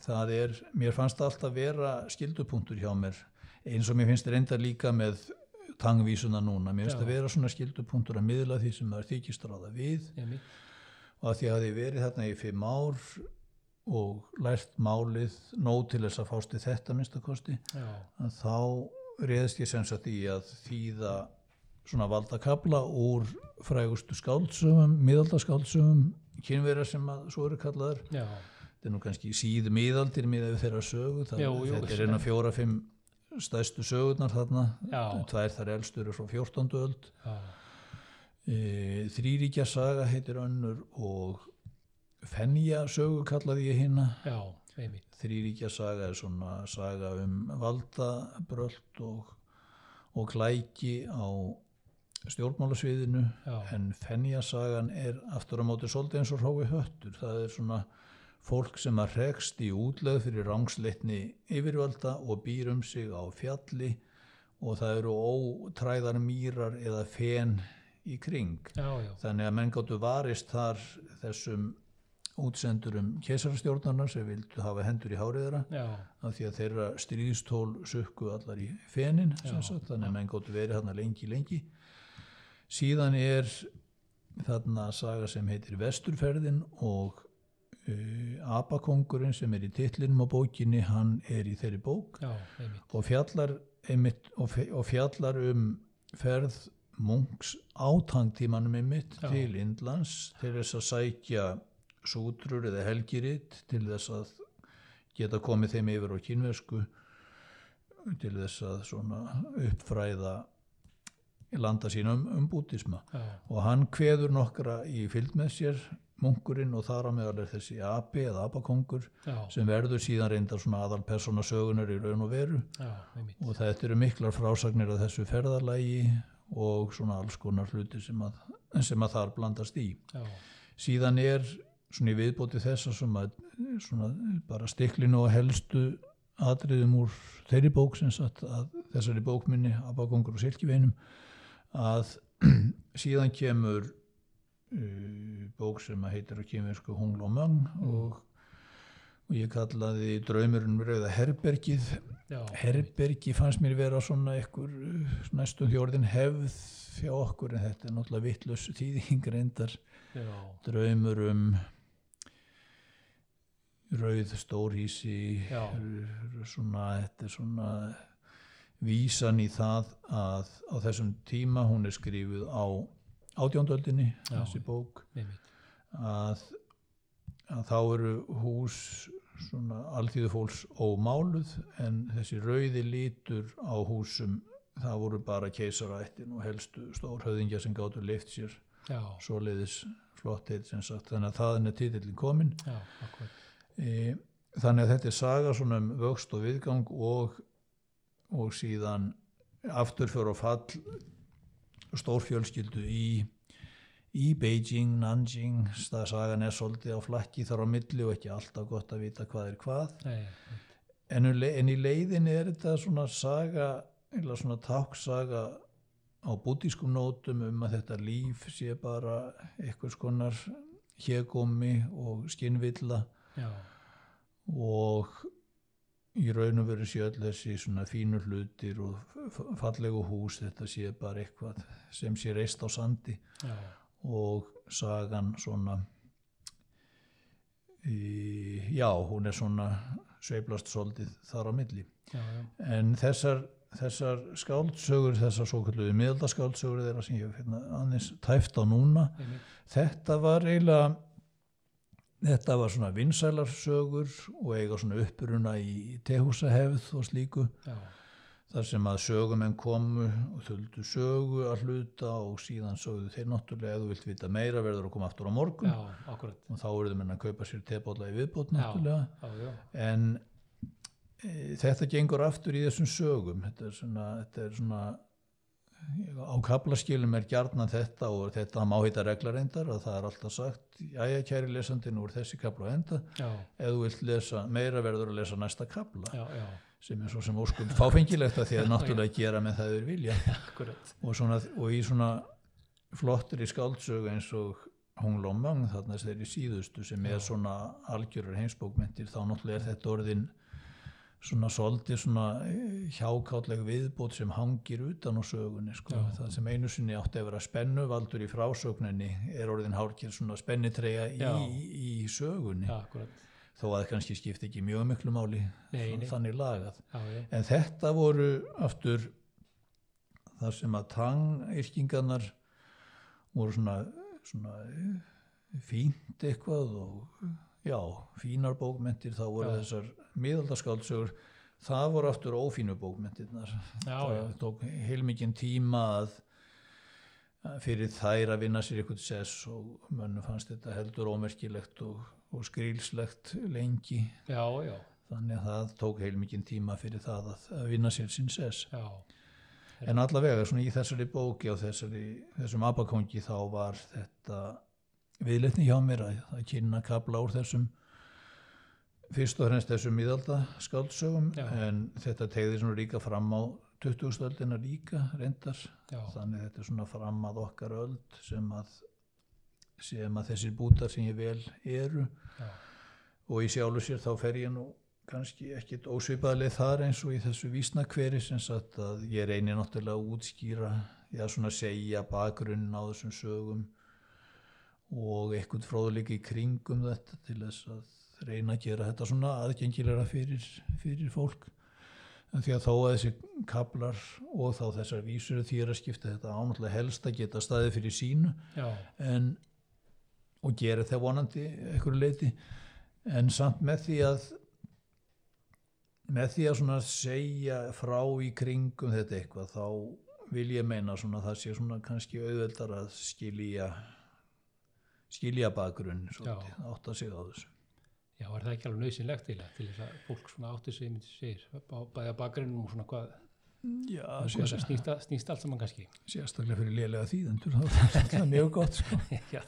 það er, mér fannst það alltaf vera skildupunktur hjá mér eins og mér finnst reynda líka með tangvísuna núna, mér finnst
Já.
það vera svona skildupunktur að miðla því sem maður þykist ráða við.
Einmitt,
og að því að ég verið þarna í fimm ár og lært málið nóg til þess að fást í þetta minnstakosti
já,
þá reyðist ég sem sagt í að þýða svona valda kabla úr frægustu skáldsöfum, miðaldaskáldsöfum kynverja sem að svo eru kallaðar.
Já,
þetta er nú kannski síð miðaldir miðað við þeirra sögu það,
Jú, jú,
þetta er eina fjóra, fimm stæstu sögurnar þarna. Tvær þar elstur eru frá 14. öld. E, þrýríkja saga heitir önnur og Fenja sögu kallaði ég hérna þrýríkja saga er svona saga um valdabröld og, og klæki á stjórnmálasviðinu.
Já,
en Fenja sagan er aftur á móti svolítið eins og hrói höttur. Það er svona fólk sem að rekst í útlegð fyrir rángsleitni yfirvalda og býr um sig á fjalli og það eru ótræðar mýrar eða fen í kring.
Já, já,
þannig að menn gáttu varist þar þessum útsendurum keisarastjórnarnar sem vildu hafa hendur í háriðara af því að þeirra stríðstól sukku allar í fenin sagt, þannig að menn gáttu verið þarna lengi lengi. Síðan er þarna saga sem heitir Vesturferðin og Abakongurinn sem er í titlinum á bókinni hann er í þeirri bók
já,
og fjallar, einmitt, og, og fjallar um ferð munks átangtímanum einmitt
Já.
til Indlands til þess að sækja sútrur eða helgiritt til þess að geta komið þeim yfir á kínversku til þess að svona uppfræða landa sín um, um bútisma
já,
og hann kveður nokkra í fylgd með sér munkurinn og þar á meðal er þessi api eða apakongur
já,
sem verður síðan reyndar svona aðal persóna sögunar í raun og veru.
Já,
og þetta eru miklar frásagnir af þessu ferðalagi og svona alls konar hluti sem að, sem að þar blandast í.
já,
Síðan er svona í viðbóti þessa sem að svona bara stiklinu og helstu atriðum úr þeirri bók sem sagt að þessari bókminni Abakongur og Silkiveinum að <clears throat> síðan kemur bók sem heitir á kemversku Hungl og Möng og, og ég kallaði draumurinn rauða herbergið.
Já,
Herbergi fannst mér vera svona einhver uh, næstum því orðin hefð hjá okkur en þetta er náttúrulega vittlös þýðing reyndar. Draumur um rauð stórhísi svona, þetta er svona vísan í það að á þessum tíma hún er skrifuð á átjóndöldinni þessi bók að, að þá eru hús svona alþýðu fólks ómáluð en þessi rauði lítur á húsum það voru bara keisarættin og helstu stórhöðingja sem gáttu leift sér
já,
svoleiðis flott heit sem sagt. Þannig að þaðan er titillin komin
já,
e, þannig að þetta er saga svona um vöxt og viðgang og, og síðan aftur fyrir að fall stórfjölskyldu í í Beijing, Nanjing. Það sagan er svolítið á flakki þar á milli og ekki alltaf gott að vita hvað er hvað.
Nei,
en, um en í leiðinni er þetta svona saga eða svona táksaga á bútískum nótum um að þetta líf sé bara eitthvað skonar hégómi og skinnvilla. Og í raun og veru sé öll þessi svona fínu hlutir og fallegu hús þetta sé bara eitthvað sem sé reist á sandi.
Já,
og sagan svona í, já, hún er svona sveiflast svolítið þar á milli.
Já, já,
en þessar, þessar skáldsögur þessar svo kalluðu miðaldaskáldsögur þeirra sem ég hef hérna aðeins tæft á núna
einmitt,
þetta var eiginlega þetta var svona vinsælarsögur og eiga svona uppruna í tehúsahefð og slíku.
Já,
þar sem að sögumenn komu og þöldu sögu að hluta og síðan sögðu þeir náttúrulega ef þú vilt vita meira verður að koma aftur á morgun.
Já,
og þá eruðu menn að kaupa sér tebóla í viðbót náttúrulega.
Já, já,
en e, þetta gengur aftur í þessum sögum. Þetta er svona, þetta er svona á kaplaskilum er gjarnan þetta og þetta má heita reglarendar að það er alltaf sagt jæja kæri lesandi nú er þessi kapla enda.
Já,
ef þú vilt lesa meira verður að lesa næsta kapla
já, já,
sem er svo sem óskum fáfengilegt að því að <laughs> náttúrulega gera með það þeir vilja. <laughs> Og, svona, og í svona flottir í skáldsögu eins og Hong Lomang þarna þeirri síðustu sem er
Já.
svona algjörar heimsbókmyndir þá náttúrulega er þetta orðin svona svolítið svona eh, hjákátleg viðbót sem hangir utan á sögunni sko. Það sem einu sinni átti að vera spennuvaldur í frásögninni er orðin hálkir svona spennitreyja
Já.
í, í sögunni
já,
þó að það kannski skipti ekki mjög miklu máli
Nei, nei.
þannig lagað
já,
En þetta voru aftur þar sem að tangyrkingarnar voru svona, svona eh, fínt eitthvað og já, fínar bókmentir, þá voru
Já.
þessar miðaldaskáldsögur, það voru aftur ófínu bókmentirnar.
já,
það
já,
tók heilmikinn tíma að fyrir þær að vinna sér eitthvað sess og mönnum fannst þetta heldur ómerkilegt og, og skrílslegt lengi.
Já, já,
þannig að það tók heilmikinn tíma fyrir það að, að vinna sér sín sess.
Já,
en allavega svona í þessari bóki og þessari, þessum abakongi þá var þetta viðletni hjá mér að, að kynna kabla úr þessum fyrst og fremst þessum miðalda skáldsögum en þetta tegði svona líka fram á 20. öldina líka reyndar.
Já,
þannig þetta er svona fram að okkar öld sem að sem að þessir bútar sem ég vel eru.
Já,
og í sjálfu sér þá fer ég nú kannski ekkit ósvipaðlega þar eins og í þessu vísnakveri sem sagt að ég reynir náttúrulega að útskýra já svona segja bakgrunn á þessum sögum og eitthvað fróðuleika í kringum þetta til þess að reyna að gera þetta svona aðgengilega fyrir, fyrir fólk. En því að þó að þessi kablar og þá þessar vísur því er að skipta þetta ánáttúrulega helst að geta staðið fyrir sínu en, og gera það vonandi einhverju leiti en samt með því að með því að svona segja frá í kringum þetta eitthvað þá vil ég meina svona það sé svona kannski auðveldar að skilja skilja bakgrunn svolítið, átta sig á þessu
já, er það ekki alveg nöðsynlegt til, til þess að fólk svona átti sig, myndi segir, bæða bakgrinnum og svona hvað,
Já,
hvað það snýst, að- snýst allt saman kannski.
sérstaklega fyrir lélega þýðendur þá <laughs> er það mjög gott sko. <laughs>
já,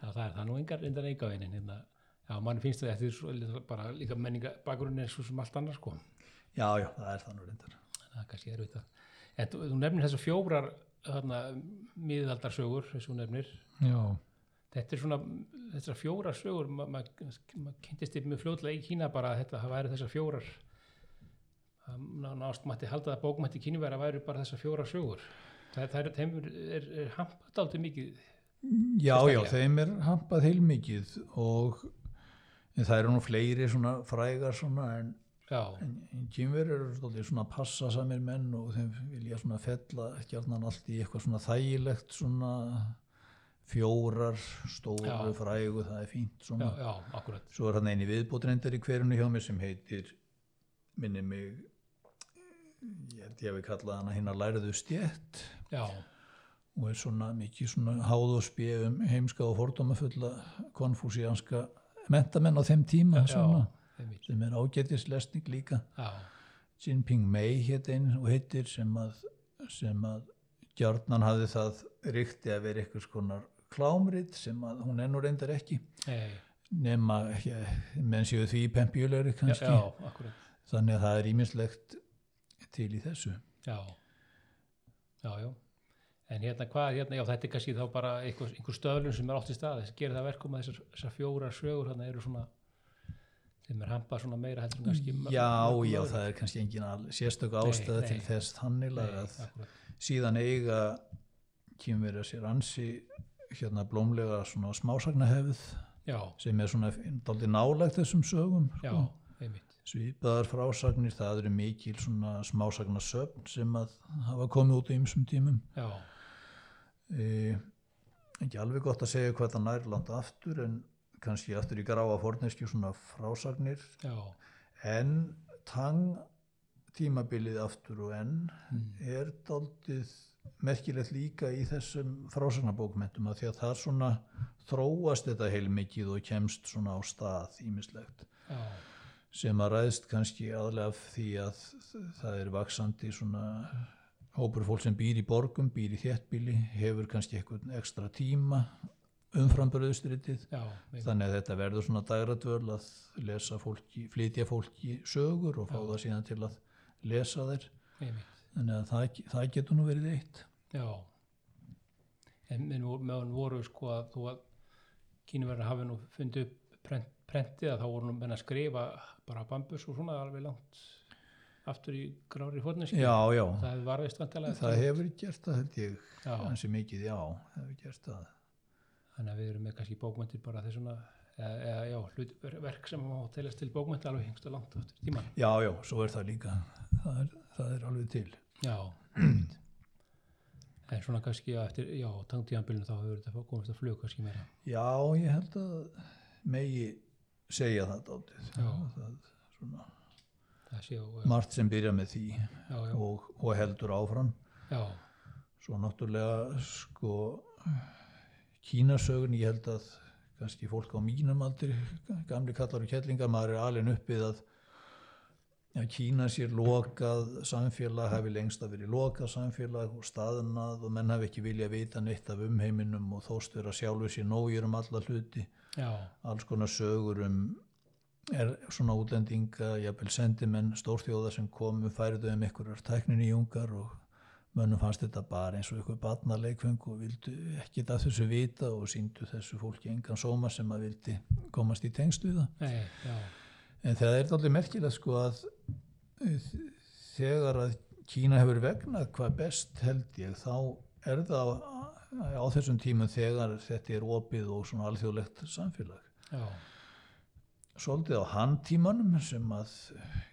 það, það er það nú engar endan eiga veinin hérna. Já, mann finnst það eftir bara líka menninga bakgrunni er svo sem allt annars sko.
Já, já, það er það nú reyndar
Það er kannski erfitt að. En þú, þú nefnir þessar fjórar þarna, miðaldarsögur, þessu nefnir.
Já,
Þetta er svona, þessar fjórar sögur, maður ma, ma kynntist þið mjög fljótlega í Kína bara að þetta væri þessar fjórar. Nást mætti halda að bókmætti kínverða væri bara þessar fjórar sögur. Það, það er, þeim er, er, er hampað aldrei mikið.
Já, já, þeim er hampað heilmikið og en það eru nú fleiri svona frægar svona en, en, kynverður eru stoltið svona passa samir menn og þeim vilja svona fella gjarnan allt í eitthvað svona þægilegt svona fjórar, stóru,
Já.
frægu, það er fínt
já,
svona.
já, akkurat.
Svo er hann eini viðbótrendar í hverjunu hjá mér sem heitir, minni mig, ég held ég að við kalla hana hinn að læriðu stjett
Já,
og er svona mikið svona háð og spið um heimska og fordómafulla konfúsíanska mentamenn á þeim tíma svona,
einmitt.
sem er ágætislesning líka
Já,
Jinping Mei hétt einn og heitir sem að, sem að gjarnan hafði það ríkti að vera eitthvað skonar klámrit sem að hún ennur reyndar ekki.
Nei,
nema ekki, menn séu því pempjulegri
já,
kannski.
já, akkurat,
þannig að það er ímislegt til í þessu.
Já, já, já. En hérna hvað, hérna, já, þetta er kannski þá bara einhver, einhver stöðlun sem er átt í stað, þess að gera það verkum að þessar, þessar fjórar sögur hérna eru svona, þeim er hampað svona meira heldur en kannski.
já, já, það er kannski engin sérstök ástæða til þess þannig að síðan eiga kýmverja sér ansi hérna blómlega svona smásagnahefð
já,
sem er svona dálítið nálægt þessum sögum
já,
sko.
einmitt,
svipaðar frásagnir, það eru mikil svona smásagnasöfn sem að hafa komið út á ymsum tímum.
Já,
e, ekki alveg gott að segja hvað það nær langt aftur en kannski aftur í gráa forneskju svona frásagnir.
Já,
en tang tímabilið aftur og enn
mm,
er daldið merkilegt líka í þessum frásagnabókmentum að því að það svona þróast þetta heilmikið og kemst svona á stað ímislegt
já,
sem að ræðst kannski aðlega því að það er vaksandi svona hópur fólk sem býr í borgum, býr í þéttbíli, hefur kannski eitthvað ekstra tíma umframbröðustritið þannig að þetta verður svona dagradvöl að lesa fólki, flytja fólki sögur og fá
Já.
það síðan til að lesa þær.
Einmitt.
Þannig að það, það getur nú verið eitt.
Já, en meðan voru sko að þú að kínverðin hafi nú fundið upp prent, prentið að þá voru nú menn að skrifa bara bambus og svona alveg langt aftur í grári fórneski.
já, já,
Það
það hefur gert það held ég hansi mikið, já, hefur gert það.
Þannig að við erum með kannski bókmyndir bara þessuna, eða, eða já, hlut, verk sem má telast til bókmynda alveg hengst og langt aftur í tíman.
já, já, svo er það líka. Það er, það er alveg til
Já. <clears throat> En svona kannski eftir, já, tangtíðanbylnu þá hefur þetta komist að flug kannski meira.
já, ég held að megi segja það dálítið
Já.
það, svona,
og,
margt sem byrja með því
já, já,
og, og heldur áfram
já,
svo náttúrulega sko kínasögun ég held að kannski fólk á mínum aldri gamli kallar og kettlingar, maður er alveg uppið að Já, Kína sér lokað samfélag, hafi lengst að verið lokað samfélag og staðnað og menn hafi ekki vilja vita neitt af umheiminum og þóst vera sjálfur sér nógir um alla hluti,
já,
alls konar sögur um er svona útlendinga, jafnvel sendimenn, stórþjóða sem komu, færðu um einhverjar tæknin í ungar og mönnum fannst þetta bara eins og einhver barnaleikfeng og vildu ekkit að þessu vita og síndu þessu fólki engan sóma sem að vildi komast í tengst við það.
nei, já,
En það er allir merkilegt sko að þegar að Kína hefur vegnað hvað best held ég þá er það á, á þessum tímum þegar þetta er opið og svona alþjóðlegt samfélag.
já,
Svolítið á hann tímanum sem að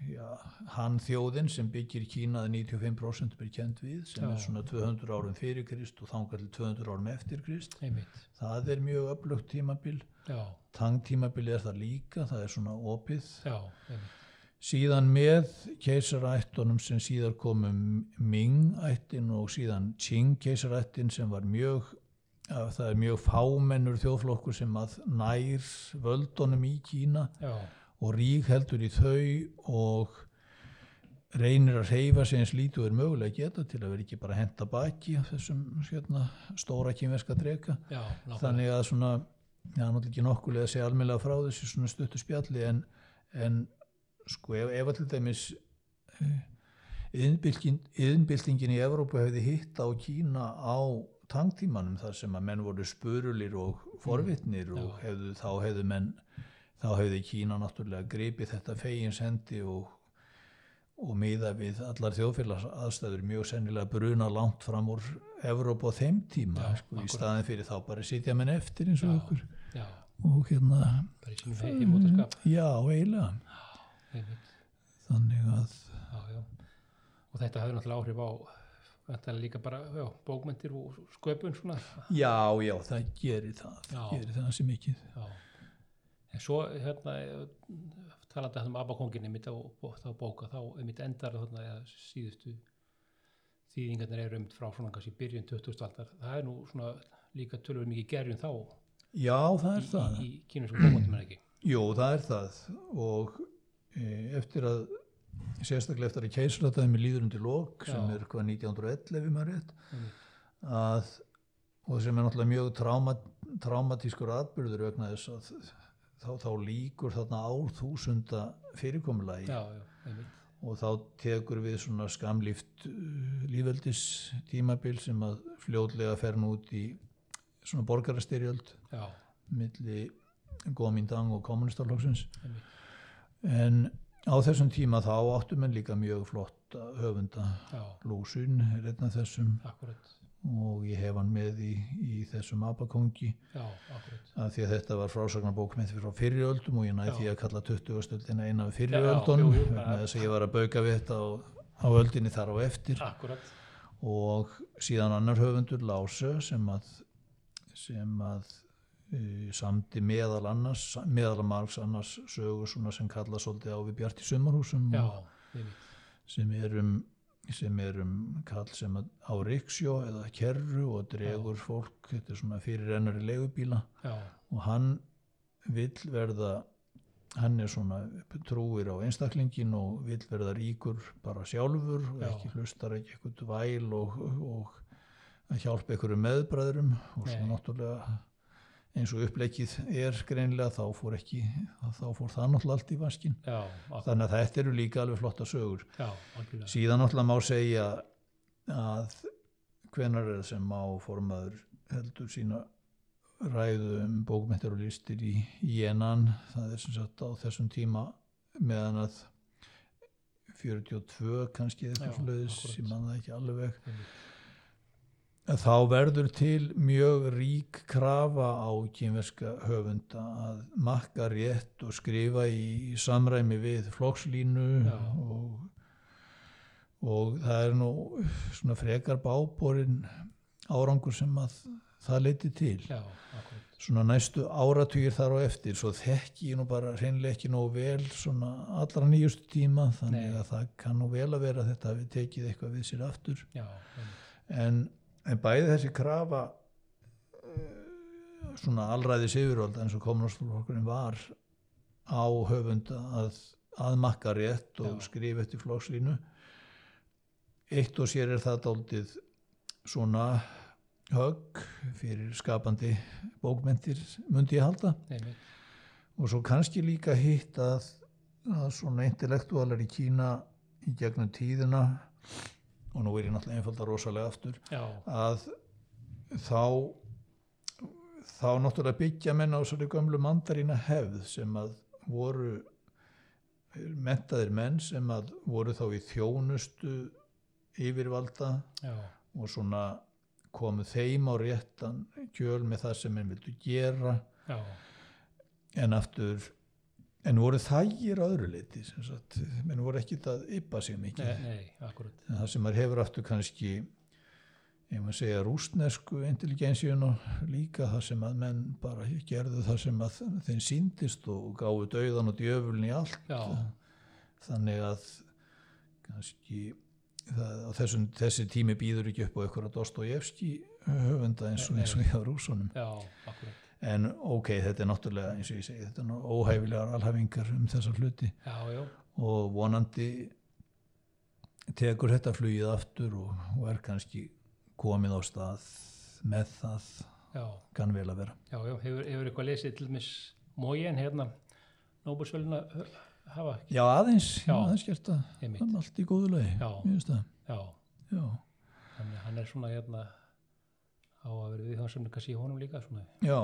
já, hann þjóðin sem byggir Kína að 95% er kent við sem
Já.
er svona 200 árum fyrir Krist og þangar til 200 árum eftir Krist.
einmitt,
Það er mjög öflugt tímabil. Tangtímabil er það líka, það er svona opið.
já, einmitt,
síðan með keisarættunum sem síðar komum Ming-ættin og síðan Qing-keisarættin sem var mjög að það er mjög fámennur þjóðflokkur sem að nær völdunum í Kína
já,
og rík heldur í þau og reynir að reyfa sig eins lítið og er mögulega að geta til að vera ekki bara henda baki þessum hérna, stóra kínverska drega
já,
þannig að svona já, náttúrulega ekki nokkulega að segja almennlega frá þessu svona stuttu spjalli en, en sko ef, ef til dæmis yðnbyltingin í Evrópu hefði hitt á Kína á tangtímanum þar sem að menn voru spurulir og forvitnir og
Já.
hefðu, þá hefðu menn þá hefði Kína náttúrulega gripið þetta fegins hendi og og miða við allar þjóðfélags aðstæður mjög sennilega bruna langt fram úr Evrópu á þeim tíma
Já,
sko, í staðin fyrir þá bara sitja menn eftir eins og
Já.
okkur.
já,
og hérna já, eiginlega þannig að
já, já, og þetta hafði náttúrulega áhrif á, þetta líka bara, já, bókmyndir og sköpun svona,
já, já, það gerir það
Já.
gerir það mikið
já, en svo, hérna, talandi um abakonginni mitt á, á þá bóka, þá mitt endar þarna síðustu þýðingarnir eru um frá svona kannski byrjun 20. aldar, það er nú svona líka tölur mikið gerjun þá
Já, það er það.
í, í kínusku bókmyndum er ekki.
Jú, það er það og eftir að sérstaklega eftir að keisratæmi líður undir lok sem er hvað 1911 ef maður rétt
Einmitt.
að, og sem er náttúrulega mjög trauma, traumatískur atbyrður vegna þess að þá, þá líkur þarna árþúsunda fyrirkomulagi.
Já, já,
og þá tekur við svona skamlíft uh, lífveldis tímabil sem að fljótlega fer nú út í svona borgarastyrjöld
Já,
milli Gómindang og kommunistarlóksins
einmitt.
En á þessum tíma þá áttu menn líka mjög flotta höfunda
Já,
Lúsun er einn af þessum
akkurat.
og ég hef hann með í, í þessum abakongi af því að þetta var frásagnarbók með því frá fyrriöldum og ég næði því að kalla 20. stöldina eina af
bara-
þess að ég var að bauka við þetta á, á öldinni þar á eftir
Akkurat.
og síðan annar höfundur Láse sem að sem að samdi meðal annars meðal margs annars sögur sem kalla svolítið á við Bjart í sumarhúsum
Já,
sem er um sem er um kall sem á riksjó eða kerru og dregur fólk, þetta er svona fyrir ennari leigubíla.
Já,
og hann vill verða hann er svona trúir á einstaklingin og vill verða ríkur bara sjálfur og
Já.
ekki hlustar ekki eitthvað væl og, og að hjálpa einhverju meðbræðurum og svo náttúrulega eins og uppleikið er greinlega þá fór ekki þá fór það náttúrulega allt í vaskin
já,
þannig að þetta eru líka alveg flotta sögur.
Já,
síðan náttúrulega má segja að hvenar er sem má formaður heldur sína ræðu um bókmyndir og listir í, í enan það er sem sagt á þessum tíma meðan að 42 kannski eitthvað
akkúrat.
ég man það ekki alveg.
Einmitt.
Að þá verður til mjög rík krafa á kynverska höfunda að makka rétt og skrifa í, samræmi við flokkslínu
Já.
og, og það er nú svona frekar báborinn árangur sem að það leiti til
Já,
svona næstu áratugir þar á eftir svo þekki ég nú bara hreinlega ekki nóg vel svona allra nýjustu tíma þannig
Nei.
að það kann nú vel að vera að þetta hafi tekið eitthvað við sér aftur
Já,
en, en bæði þessi krafa uh, svona allræði sigurvöld eins og komunastflokkurinn var á höfunda að, að makka rétt og skrifa eftir flokkslínu eitt og sér er það dálítið svona högg fyrir skapandi bókmentir myndi ég halda.
Einmitt.
og svo kannski líka hitt að, að svona intellektualar í Kína í gegnum tíðina og nú er ég náttúrulega einfalda rosalega aftur
Já,
að þá þá náttúrulega byggja menn á svolítið gömlu mandarína hefð sem að voru mentaðir menn sem að voru þá í þjónustu yfirvalda
já,
og svona komu þeim á réttan kjöl með það sem menn vildu gera.
Já,
en aftur en voru þægir á öðru leiti menn voru ekki að yppa sig mikið.
Nei, nei,
en það sem maður hefur aftur kannski ef maður segja rústnesku intelligensjun og líka það sem að menn bara gerðu það sem að þeim síndist og gáðu dauðan og djöfulni í allt.
Já,
þannig að kannski það, þessum, þessi tími býður ekki upp á einhverja Dostojevski höfunda eins og,
Nei,
eins og hjá rúsunum
já, akkurat.
En ok, þetta er náttúrulega eins og ég segi, þetta er nú óhæfilegar alhafingar um þessa hluti.
Já, já,
og vonandi tekur þetta flugið aftur og, og er kannski komið á stað með það.
Já,
kann vel að vera.
Já, já, hefur, hefur eitthvað lesið til mis Mójen hérna, Nóbelsvöluna hafa ekki?
já aðeins, aðeins gert er allt í góðu lagi.
Já, já, þannig að hann er svona hérna á að vera við þannig kannski í honum líka svona,
já,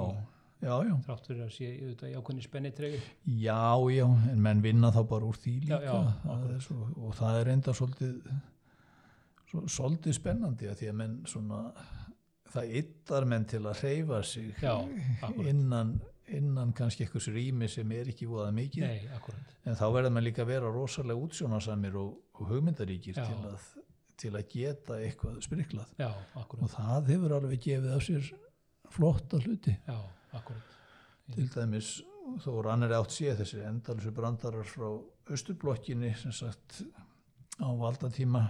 já, já
þrátt fyrir að sé auðvitað jákvæðni spenni treyfi.
já, já, en menn vinna þá bara úr því
Já,
líka
já,
það
akkurat.
er svo, og það er enda svolítið svo, svolítið spennandi að því að menn svona það yttar menn til að hreyfa sig
Já,
innan, innan kannski eitthvað rými sem er ekki voðað mikið
Nei,
en þá verður maður líka að vera rosalega útsjónarsamir og, og hugmyndaríkir
Já.
til að, til að geta eitthvað spriklað
Já,
og það hefur alveg gefið af sér flotta hluti.
Já,
til dæmis þó rannir átt sé þessi endalsu brandarar frá austurblokkinni sem sagt á valdatíma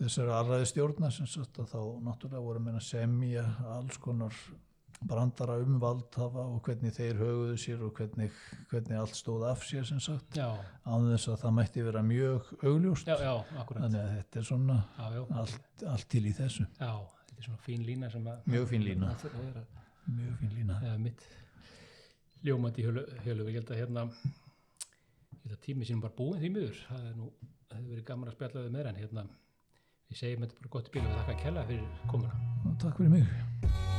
þessari aðræði stjórna sem sagt að þá náttúrulega voru meina semja alls konar brandara um valdhafa og hvernig þeir höguðu sér og hvernig, hvernig allt stóð af sér sem sagt.
Já,
án þess að það mætti vera mjög augljóst.
Já, já,
þannig að þetta er svona
já,
allt, allt til í þessu.
Já, þetta er svona fín lína
Mjög fín lína. mjög fín lína.
Eða mitt ljómandi hjölu ég held að hérna ég tími sínum bara búin því miður. Það hefur verið gaman að spjalla við meira en hérna. Við segjum þetta bara gott bíl og þakka að kella fyrir komuna.
Og takk fyrir mig